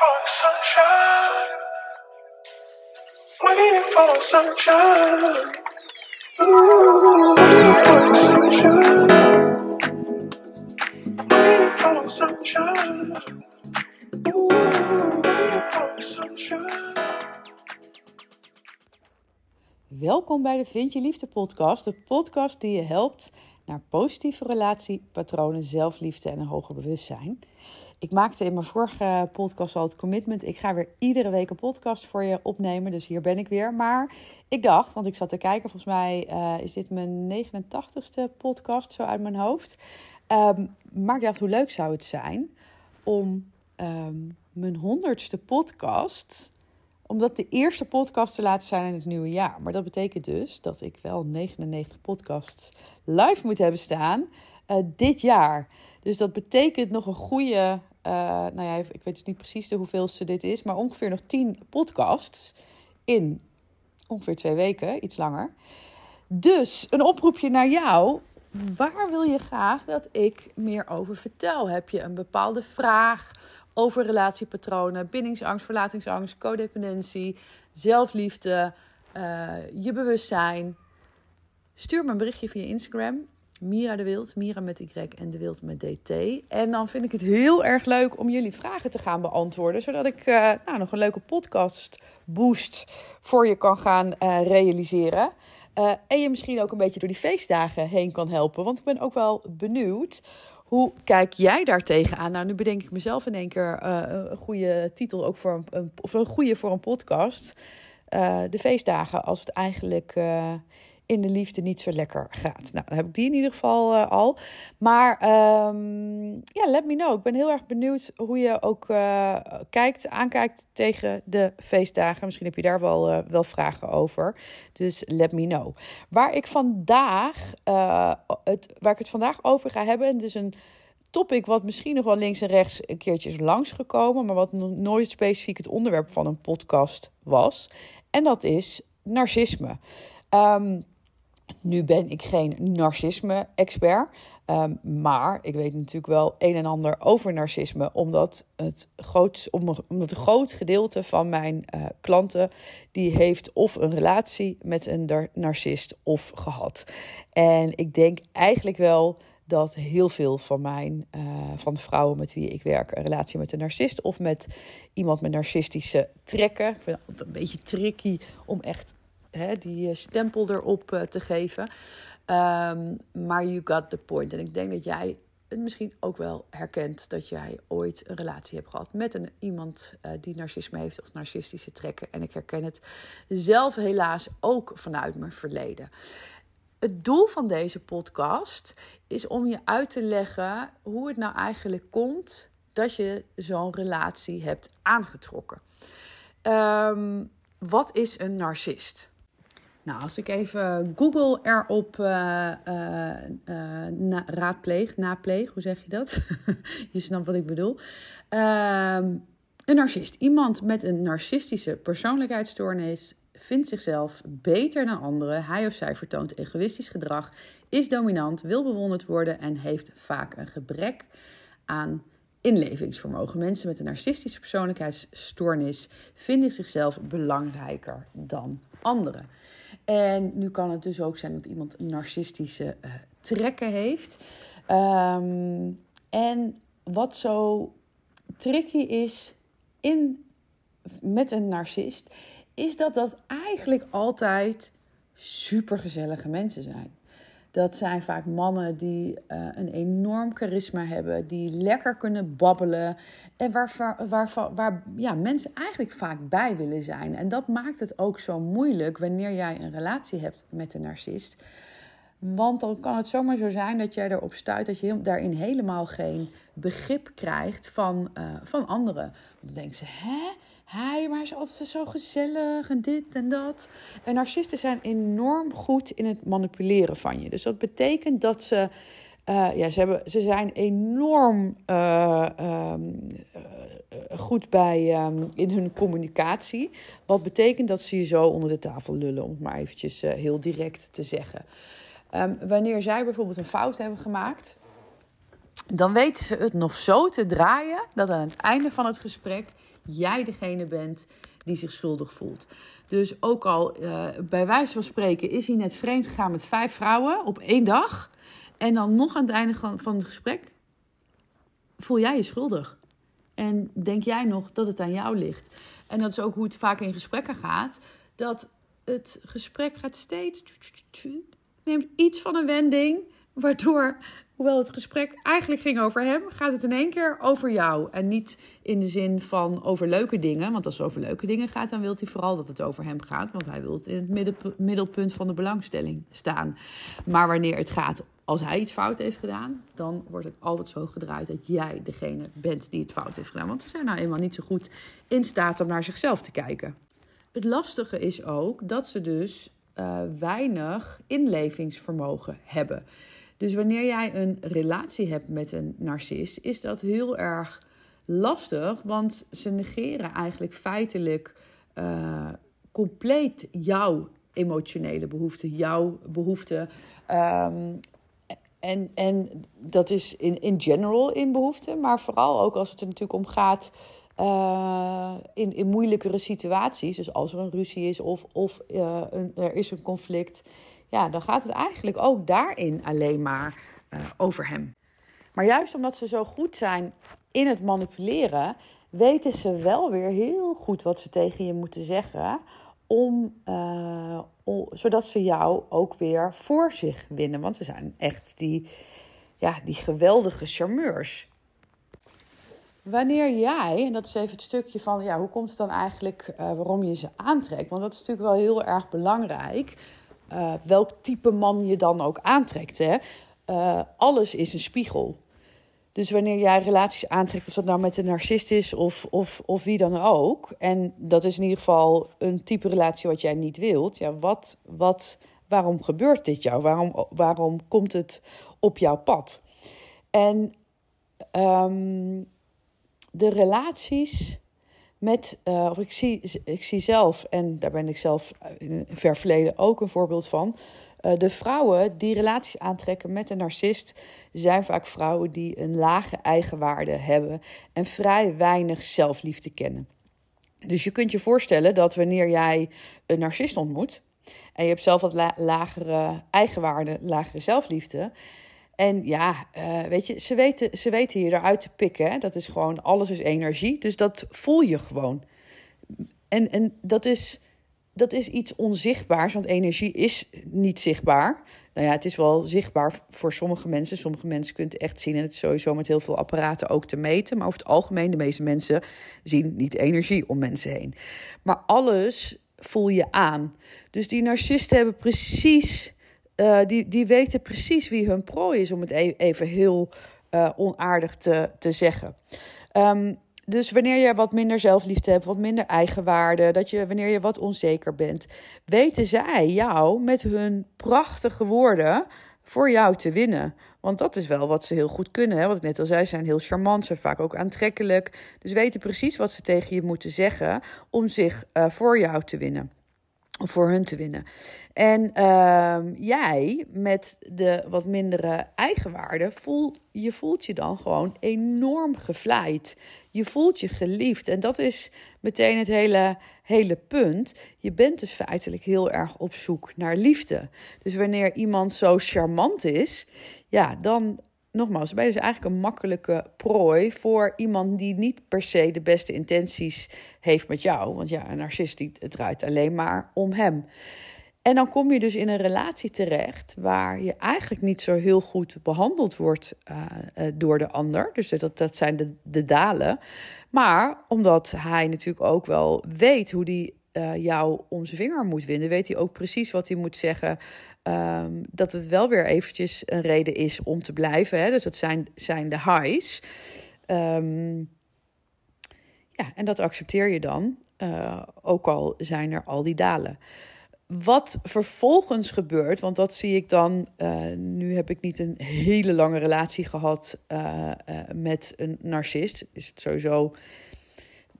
for sunshine. Sunshine. Ooh, waiting for sunshine. Waiting for sunshine. Ooh, waiting for sunshine. Welkom bij de Vind je Liefde podcast. De podcast die je helpt naar positieve relatiepatronen, zelfliefde en een hoger bewustzijn. Ik maakte in mijn vorige podcast al het commitment. Ik ga weer iedere week een podcast voor je opnemen. Dus hier ben ik weer. Maar ik dacht, want ik zat te kijken, volgens mij eh, is dit mijn 89ste podcast, zo uit mijn hoofd. Maar ik dacht, hoe leuk zou het zijn om ehm, mijn honderdste podcast omdat de eerste podcast te laten zijn in het nieuwe jaar. Maar dat betekent dus dat ik wel 99 podcasts live moet hebben staan eh, dit jaar. Dus dat betekent nog een goede, uh, nou ja, ik weet dus niet precies de hoeveelste dit is, maar ongeveer nog 10 podcasts in ongeveer twee weken, iets langer. Dus een oproepje naar jou. Waar wil je graag dat ik meer over vertel? Heb je een bepaalde vraag over relatiepatronen, bindingsangst, verlatingsangst, codependentie, zelfliefde, uh, je bewustzijn? Stuur me een berichtje via Instagram. Mira de Wild, Mira met Y en de Wild met DT. En dan vind ik het heel erg leuk om jullie vragen te gaan beantwoorden, zodat ik uh, nou, nog een leuke podcast boost voor je kan gaan uh, realiseren. Uh, en je misschien ook een beetje door die feestdagen heen kan helpen. Want ik ben ook wel benieuwd. Hoe kijk jij daar tegenaan? Nou, nu bedenk ik mezelf in één keer een goede titel ook voor een, of een goede voor een podcast. de feestdagen, als het eigenlijk in de liefde niet zo lekker gaat. Nou, dan heb ik die in ieder geval uh, al. Maar um, ja, let me know. Ik ben heel erg benieuwd hoe je ook uh, kijkt, aankijkt tegen de feestdagen. Misschien heb je daar wel, uh, wel vragen over. Dus let me know. Waar ik vandaag, het, waar ik het vandaag over ga hebben, dus een topic wat misschien nog wel links en rechts een keertje is langsgekomen, maar wat nog nooit specifiek het onderwerp van een podcast was. En dat is narcisme. Um, nu ben ik geen narcisme-expert. Um, maar ik weet natuurlijk wel een en ander over narcisme, omdat het groot, omdat een groot gedeelte van mijn uh, klanten die heeft of een relatie met een narcist of gehad. En ik denk eigenlijk wel dat heel veel van mijn, uh, van de vrouwen met wie ik werk, een relatie met een narcist of met iemand met narcistische trekken. Ik vind het een beetje tricky om echt hè, die eh, stempel erop uh, te geven. Um, maar you got the point. En ik denk dat jij het misschien ook wel herkent dat jij ooit een relatie hebt gehad met een, iemand uh, die narcisme heeft of narcistische trekken. En ik herken het zelf helaas ook vanuit mijn verleden. Het doel van deze podcast is om je uit te leggen hoe het nou eigenlijk komt dat je zo'n relatie hebt aangetrokken. Um, wat is een narcist? Nou, als ik even Google erop uh, na, raadpleeg, napleeg, hoe zeg je dat? je snapt wat ik bedoel. Ehm, een narcist, iemand met een narcistische persoonlijkheidsstoornis, vindt zichzelf beter dan anderen. Hij of zij vertoont egoïstisch gedrag, is dominant, wil bewonderd worden en heeft vaak een gebrek aan inlevingsvermogen. Mensen met een narcistische persoonlijkheidsstoornis vinden zichzelf belangrijker dan anderen. En nu kan het dus ook zijn dat iemand narcistische uh, trekken heeft. Um, en wat zo tricky is in, met een narcist, is dat dat eigenlijk altijd supergezellige mensen zijn. Dat zijn vaak mannen die uh, een enorm charisma hebben, die lekker kunnen babbelen en waar, waar, waar ja, mensen eigenlijk vaak bij willen zijn. En dat maakt het ook zo moeilijk wanneer jij een relatie hebt met een narcist. Want dan kan het zomaar zo zijn dat jij erop stuit dat je daarin helemaal geen begrip krijgt van, uh, van anderen. Dan denken ze, hè? Hij, maar hij is altijd zo gezellig en dit en dat. En narcisten zijn enorm goed in het manipuleren van je. Dus dat betekent dat ze. Uh, ja, ze, hebben, ze zijn enorm uh, um, uh, goed bij um, in hun communicatie. Wat betekent dat ze je zo onder de tafel lullen, om het maar eventjes heel direct te zeggen. Um, wanneer zij bijvoorbeeld een fout hebben gemaakt, dan weten ze het nog zo te draaien dat aan het einde van het gesprek jij degene bent die zich schuldig voelt. Dus ook al uh, bij wijze van spreken is hij net vreemd gegaan met vijf vrouwen op één dag. En dan nog aan het einde van het gesprek voel jij je schuldig. En denk jij nog dat het aan jou ligt. En dat is ook hoe het vaak in gesprekken gaat. Dat het gesprek gaat steeds. neemt iets van een wending. Waardoor hoewel het gesprek eigenlijk ging over hem, gaat het in één keer over jou. En niet in de zin van over leuke dingen. Want als het over leuke dingen gaat, dan wil hij vooral dat het over hem gaat. Want hij wil in het middelpunt van de belangstelling staan. Maar wanneer het gaat als hij iets fout heeft gedaan, dan wordt het altijd zo gedraaid dat jij degene bent die het fout heeft gedaan. Want ze zijn nou eenmaal niet zo goed in staat om naar zichzelf te kijken. Het lastige is ook dat ze dus uh, weinig inlevingsvermogen hebben. Dus wanneer jij een relatie hebt met een narcist, is dat heel erg lastig, want ze negeren eigenlijk feitelijk uh, compleet jouw emotionele behoeften, jouw behoeften. Um, en, en dat is in, in general in behoeften, maar vooral ook als het er natuurlijk om gaat uh, in, in moeilijkere situaties. Dus als er een ruzie is of, of een, er is een conflict ja, dan gaat het eigenlijk ook daarin alleen maar uh, over hem. Maar juist omdat ze zo goed zijn in het manipuleren, weten ze wel weer heel goed wat ze tegen je moeten zeggen. Om, om, zodat ze jou ook weer voor zich winnen. Want ze zijn echt die, ja, die geweldige charmeurs. Wanneer jij, en dat is even het stukje van ja, hoe komt het dan eigenlijk uh, waarom je ze aantrekt? Want dat is natuurlijk wel heel erg belangrijk uh, welk type man je dan ook aantrekt. Hè? Uh, alles is een spiegel. Dus wanneer jij relaties aantrekt, of dat nou met een narcist is of, of, of wie dan ook, en dat is in ieder geval een type relatie wat jij niet wilt, ja, wat, wat, waarom gebeurt dit jou? Waarom, waarom komt het op jouw pad? En um, de relaties met, uh, of ik zie, ik zie zelf, en daar ben ik zelf in ver verleden ook een voorbeeld van. Uh, de vrouwen die relaties aantrekken met een narcist zijn vaak vrouwen die een lage eigenwaarde hebben en vrij weinig zelfliefde kennen. Dus je kunt je voorstellen dat wanneer jij een narcist ontmoet en je hebt zelf wat la lagere eigenwaarde, lagere zelfliefde, en ja, uh, weet je, ze weten, ze weten hier eruit te pikken. Hè? Dat is gewoon, alles is energie. Dus dat voel je gewoon. En, en dat, is, dat is iets onzichtbaars, want energie is niet zichtbaar. Nou ja, het is wel zichtbaar voor sommige mensen. Sommige mensen kunnen het echt zien. En het sowieso met heel veel apparaten ook te meten. Maar over het algemeen, de meeste mensen zien niet energie om mensen heen. Maar alles voel je aan. Dus die narcisten hebben precies uh, die, die weten precies wie hun prooi is, om het e-, even heel uh, onaardig te, te zeggen. Um, dus wanneer je wat minder zelfliefde hebt, wat minder eigenwaarde, dat je wanneer je wat onzeker bent, weten zij jou met hun prachtige woorden voor jou te winnen. Want dat is wel wat ze heel goed kunnen. Hè? Wat ik net al zei, ze zijn heel charmant, ze zijn vaak ook aantrekkelijk. Dus weten precies wat ze tegen je moeten zeggen om zich uh, voor jou te winnen voor hun te winnen. En uh, jij met de wat mindere eigenwaarde, voel, je voelt je dan gewoon enorm gevleid. Je voelt je geliefd. En dat is meteen het hele, hele punt. Je bent dus feitelijk heel erg op zoek naar liefde. Dus wanneer iemand zo charmant is, ja, dan nogmaals, ben je dus eigenlijk een makkelijke prooi voor iemand die niet per se de beste intenties heeft met jou. Want ja, een narcist, het draait alleen maar om hem. En dan kom je dus in een relatie terecht waar je eigenlijk niet zo heel goed behandeld wordt uh, uh, door de ander. Dus dat, dat zijn de, de dalen. Maar omdat hij natuurlijk ook wel weet hoe die uh, jou om zijn vinger moet winnen, weet hij ook precies wat hij moet zeggen Um, dat het wel weer eventjes een reden is om te blijven. Hè? Dus dat zijn, zijn de highs. Um, ja, en dat accepteer je dan, uh, ook al zijn er al die dalen. Wat vervolgens gebeurt, want dat zie ik dan. Uh, nu heb ik niet een hele lange relatie gehad met een narcist. Is het sowieso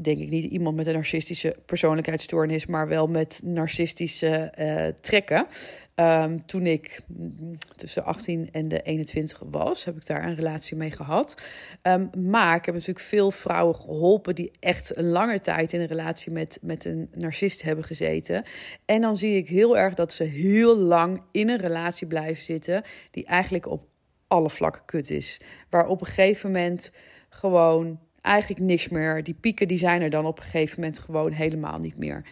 denk ik niet iemand met een narcistische persoonlijkheidsstoornis, maar wel met narcistische eh, trekken. Ehm, toen ik mm, tussen 18 en de 21 was, heb ik daar een relatie mee gehad. Ehm, maar ik heb natuurlijk veel vrouwen geholpen die echt een lange tijd in een relatie met, met een narcist hebben gezeten. En dan zie ik heel erg dat ze heel lang in een relatie blijven zitten die eigenlijk op alle vlakken kut is. Waar op een gegeven moment gewoon eigenlijk niks meer. Die pieken die zijn er dan op een gegeven moment gewoon helemaal niet meer.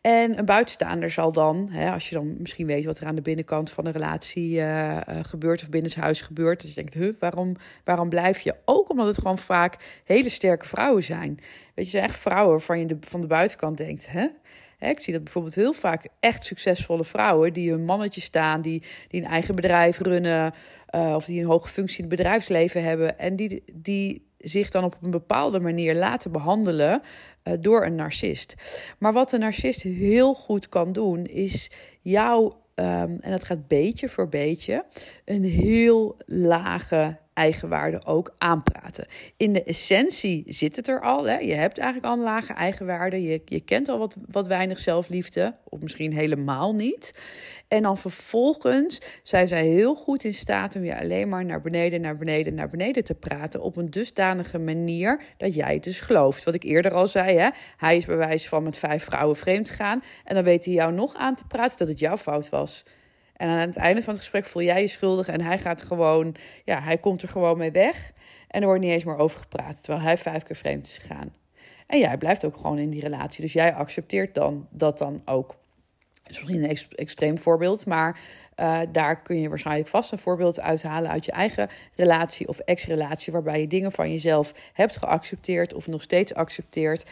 En een buitenstaander zal dan, hè, als je dan misschien weet wat er aan de binnenkant van de relatie uh, gebeurt of binnenshuis gebeurt, dat je denkt, huh, waarom, waarom blijf je? Ook omdat het gewoon vaak hele sterke vrouwen zijn. Weet je, zijn echt vrouwen waarvan je de, van de buitenkant denkt, hè? Ik zie dat bijvoorbeeld heel vaak echt succesvolle vrouwen die hun mannetje staan, die, die een eigen bedrijf runnen uh, of die een hoge functie in het bedrijfsleven hebben en die, die zich dan op een bepaalde manier laten behandelen uh, door een narcist. Maar wat een narcist heel goed kan doen, is jou, um, en dat gaat beetje voor beetje, een heel lage eigenwaarde ook aanpraten. In de essentie zit het er al. Hè? Je hebt eigenlijk al een lage eigenwaarde. Je, je kent al wat, wat weinig zelfliefde, of misschien helemaal niet. En dan vervolgens zijn zij heel goed in staat om je alleen maar naar beneden, naar beneden, naar beneden te praten. Op een dusdanige manier dat jij het dus gelooft. Wat ik eerder al zei, hè? hij is bij wijze van met vijf vrouwen vreemd gaan. En dan weet hij jou nog aan te praten dat het jouw fout was. En aan het einde van het gesprek voel jij je schuldig en hij gaat gewoon, ja, hij komt er gewoon mee weg. En er wordt niet eens meer over gepraat, terwijl hij vijf keer vreemd is gegaan. En jij blijft ook gewoon in die relatie, dus jij accepteert dan dat dan ook. Dat is misschien een extreem voorbeeld, maar uh, daar kun je waarschijnlijk vast een voorbeeld uithalen uit je eigen relatie of ex-relatie, waarbij je dingen van jezelf hebt geaccepteerd of nog steeds accepteert,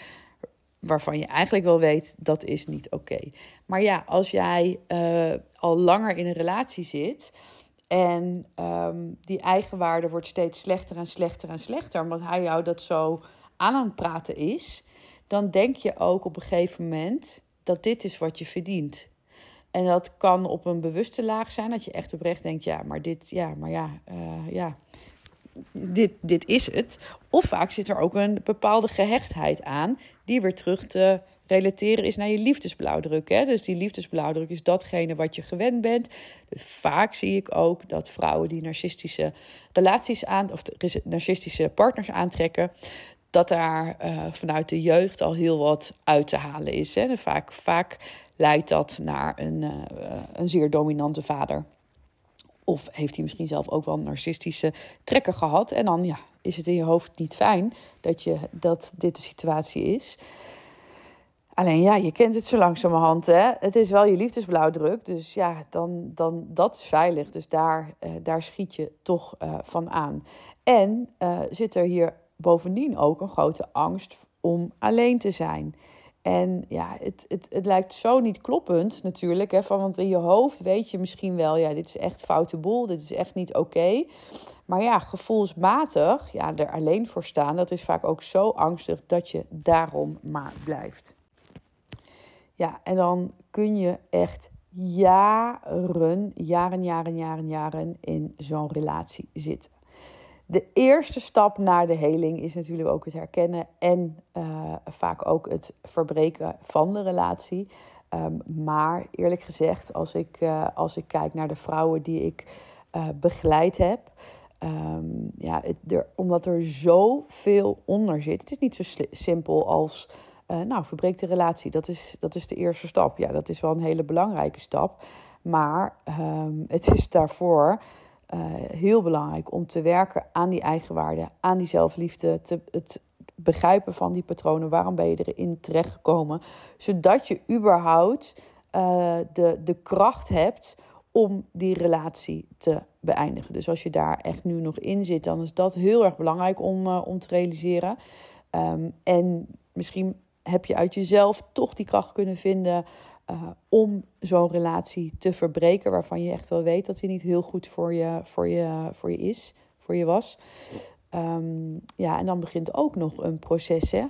waarvan je eigenlijk wel weet dat is niet oké. Maar ja, als jij uh, al langer in een relatie zit en um, die eigenwaarde wordt steeds slechter en slechter en slechter, omdat hij jou dat zo aan aan het praten is, dan denk je ook op een gegeven moment dat dit is wat je verdient. En dat kan op een bewuste laag zijn, dat je echt oprecht denkt, ja, maar dit, ja, maar ja, uh, ja, dit, dit is het. Of vaak zit er ook een bepaalde gehechtheid aan, die weer terug te relateren is naar je liefdesblauwdruk. Hè? Dus die liefdesblauwdruk is datgene wat je gewend bent. Dus vaak zie ik ook dat vrouwen die narcistische relaties aan, of narcistische partners aantrekken, dat daar uh, vanuit de jeugd al heel wat uit te halen is. Hè? vaak, vaak leidt dat naar een, uh, een zeer dominante vader. Of heeft hij misschien zelf ook wel narcistische trekker gehad. En dan ja, is het in je hoofd niet fijn dat, je, dat dit de situatie is. Alleen ja, je kent het zo langzamerhand. Hè? Het is wel je liefdesblauwdruk. Dus ja, dan, dan dat is veilig. Dus daar, uh, daar schiet je toch uh, van aan. En uh, zit er hier bovendien ook een grote angst om alleen te zijn. En ja, het, het, het lijkt zo niet kloppend natuurlijk. Hè, van, want in je hoofd weet je misschien wel, ja, dit is echt foute boel, dit is echt niet oké. Maar ja, gevoelsmatig, ja, er alleen voor staan, dat is vaak ook zo angstig dat je daarom maar blijft. Ja, en dan kun je echt jaren, jaren, jaren, jaren, jaren in zo'n relatie zitten. De eerste stap naar de heling is natuurlijk ook het herkennen en uh, vaak ook het verbreken van de relatie. Um, maar eerlijk gezegd, als ik, uh, als ik kijk naar de vrouwen die ik uh, begeleid heb, um, ja, er, omdat er zoveel onder zit. Het is niet zo simpel als, nou, verbreek de relatie. Dat is, dat is de eerste stap. Ja, dat is wel een hele belangrijke stap. Maar um, het is daarvoor uh, heel belangrijk om te werken aan die eigenwaarde, aan die zelfliefde, te, het begrijpen van die patronen. Waarom ben je erin terechtgekomen? Zodat je überhaupt uh, de, de kracht hebt om die relatie te beëindigen. Dus als je daar echt nu nog in zit, dan is dat heel erg belangrijk om, uh, om te realiseren. Um, en misschien heb je uit jezelf toch die kracht kunnen vinden uh, om zo'n relatie te verbreken, waarvan je echt wel weet dat hij niet heel goed voor je, voor je, voor je is, voor je was. Um, ja, en dan begint ook nog een proces, hè?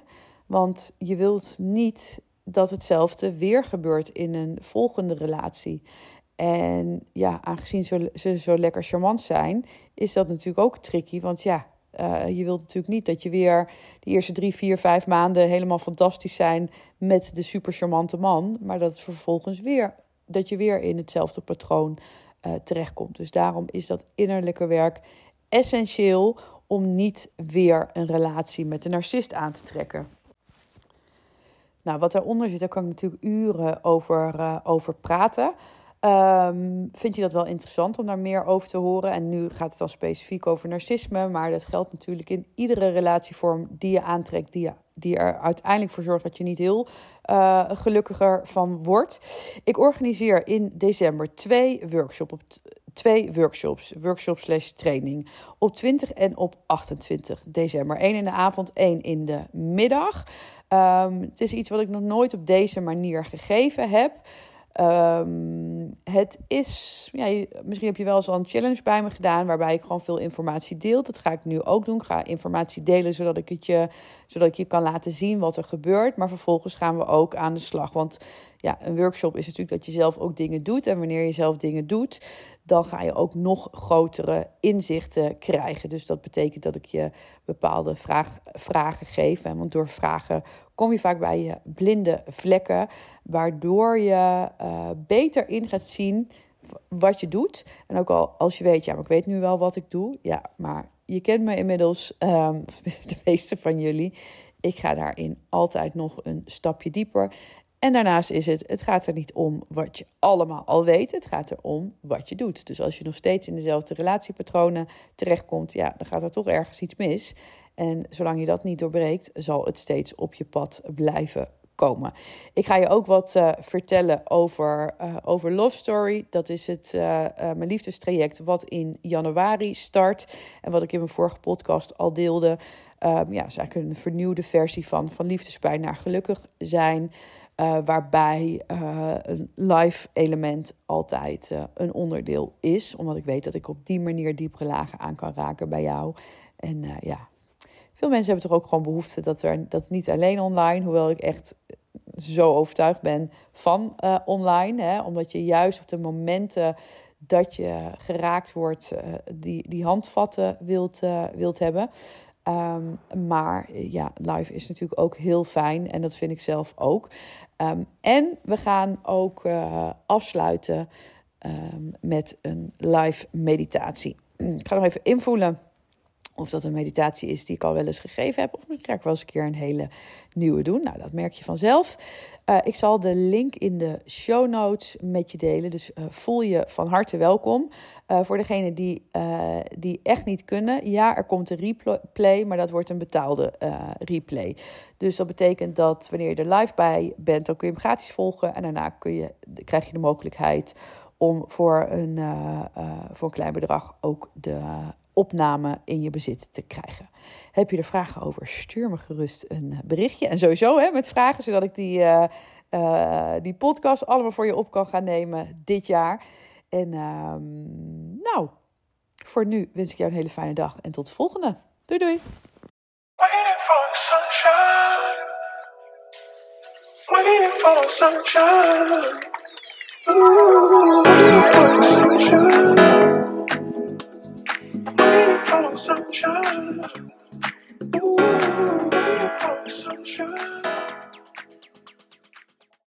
Want je wilt niet dat hetzelfde weer gebeurt in een volgende relatie. En ja, aangezien ze zo lekker charmant zijn, is dat natuurlijk ook tricky. Want ja, Uh, je wilt natuurlijk niet dat je weer de eerste drie, vier, vijf maanden helemaal fantastisch zijn met de super charmante man. Maar dat het vervolgens weer, dat je weer in hetzelfde patroon uh, terechtkomt. Dus daarom is dat innerlijke werk essentieel om niet weer een relatie met een narcist aan te trekken. Nou, wat daaronder zit, daar kan ik natuurlijk uren over, uh, over praten. Um, vind je dat wel interessant om daar meer over te horen? En nu gaat het dan specifiek over narcisme, maar dat geldt natuurlijk in iedere relatievorm die je aantrekt, die, je, die er uiteindelijk voor zorgt dat je niet heel uh, gelukkiger van wordt. Ik organiseer in december twee workshops, op twee workshops, workshops slash training, op 20 en op 28 december. Eén in de avond, één in de middag. Um, het is iets wat ik nog nooit op deze manier gegeven heb. Um, het is, ja, misschien heb je wel eens al een challenge bij me gedaan waarbij ik gewoon veel informatie deel. Dat ga ik nu ook doen. Ik ga informatie delen zodat ik, het je, zodat ik je kan laten zien wat er gebeurt. Maar vervolgens gaan we ook aan de slag. Want ja, een workshop is natuurlijk dat je zelf ook dingen doet. En wanneer je zelf dingen doet, dan ga je ook nog grotere inzichten krijgen. Dus dat betekent dat ik je bepaalde vraag, vragen geef. Want door vragen kom je vaak bij je blinde vlekken, waardoor je uh, beter in gaat zien wat je doet. En ook al als je weet, ja, maar ik weet nu wel wat ik doe. Ja, maar je kent me inmiddels, um, de meeste van jullie. Ik ga daarin altijd nog een stapje dieper. En daarnaast is het, het gaat er niet om wat je allemaal al weet. Het gaat erom wat je doet. Dus als je nog steeds in dezelfde relatiepatronen terechtkomt, ja, dan gaat er toch ergens iets mis. En zolang je dat niet doorbreekt, zal het steeds op je pad blijven komen. Ik ga je ook wat uh, vertellen over, uh, over Love Story. Dat is het, uh, mijn liefdestraject wat in januari start. En wat ik in mijn vorige podcast al deelde. Um, ja, is eigenlijk een vernieuwde versie van, van liefdespijn naar gelukkig zijn. Uh, waarbij uh, een live element altijd uh, een onderdeel is. Omdat ik weet dat ik op die manier diepere lagen aan kan raken bij jou. En ja, veel mensen hebben toch ook gewoon behoefte dat er dat niet alleen online, hoewel ik echt zo overtuigd ben van online. Hè, omdat je juist op de momenten dat je geraakt wordt, die, die handvatten wilt, wilt hebben. Um, maar ja, live is natuurlijk ook heel fijn en dat vind ik zelf ook. Um, en we gaan ook uh, afsluiten um, met een live meditatie. Ik ga nog even invoelen of dat een meditatie is die ik al wel eens gegeven heb. Of misschien ga ik wel eens een keer een hele nieuwe doen. Nou, dat merk je vanzelf. Uh, ik zal de link in de show notes met je delen. Dus uh, voel je van harte welkom. Uh, voor degenen die, die echt niet kunnen. Ja, er komt een replay, maar dat wordt een betaalde replay. Dus dat betekent dat wanneer je er live bij bent, dan kun je hem gratis volgen. En daarna kun je, krijg je de mogelijkheid om voor een, voor een klein bedrag ook de opname in je bezit te krijgen. Heb je er vragen over? Stuur me gerust een berichtje. En sowieso hè, met vragen, zodat ik die, uh, uh, die podcast allemaal voor je op kan gaan nemen dit jaar. En uh, nou, voor nu wens ik jou een hele fijne dag en tot de volgende. Doei doei. sunshine. Ooh, raindrop sunshine.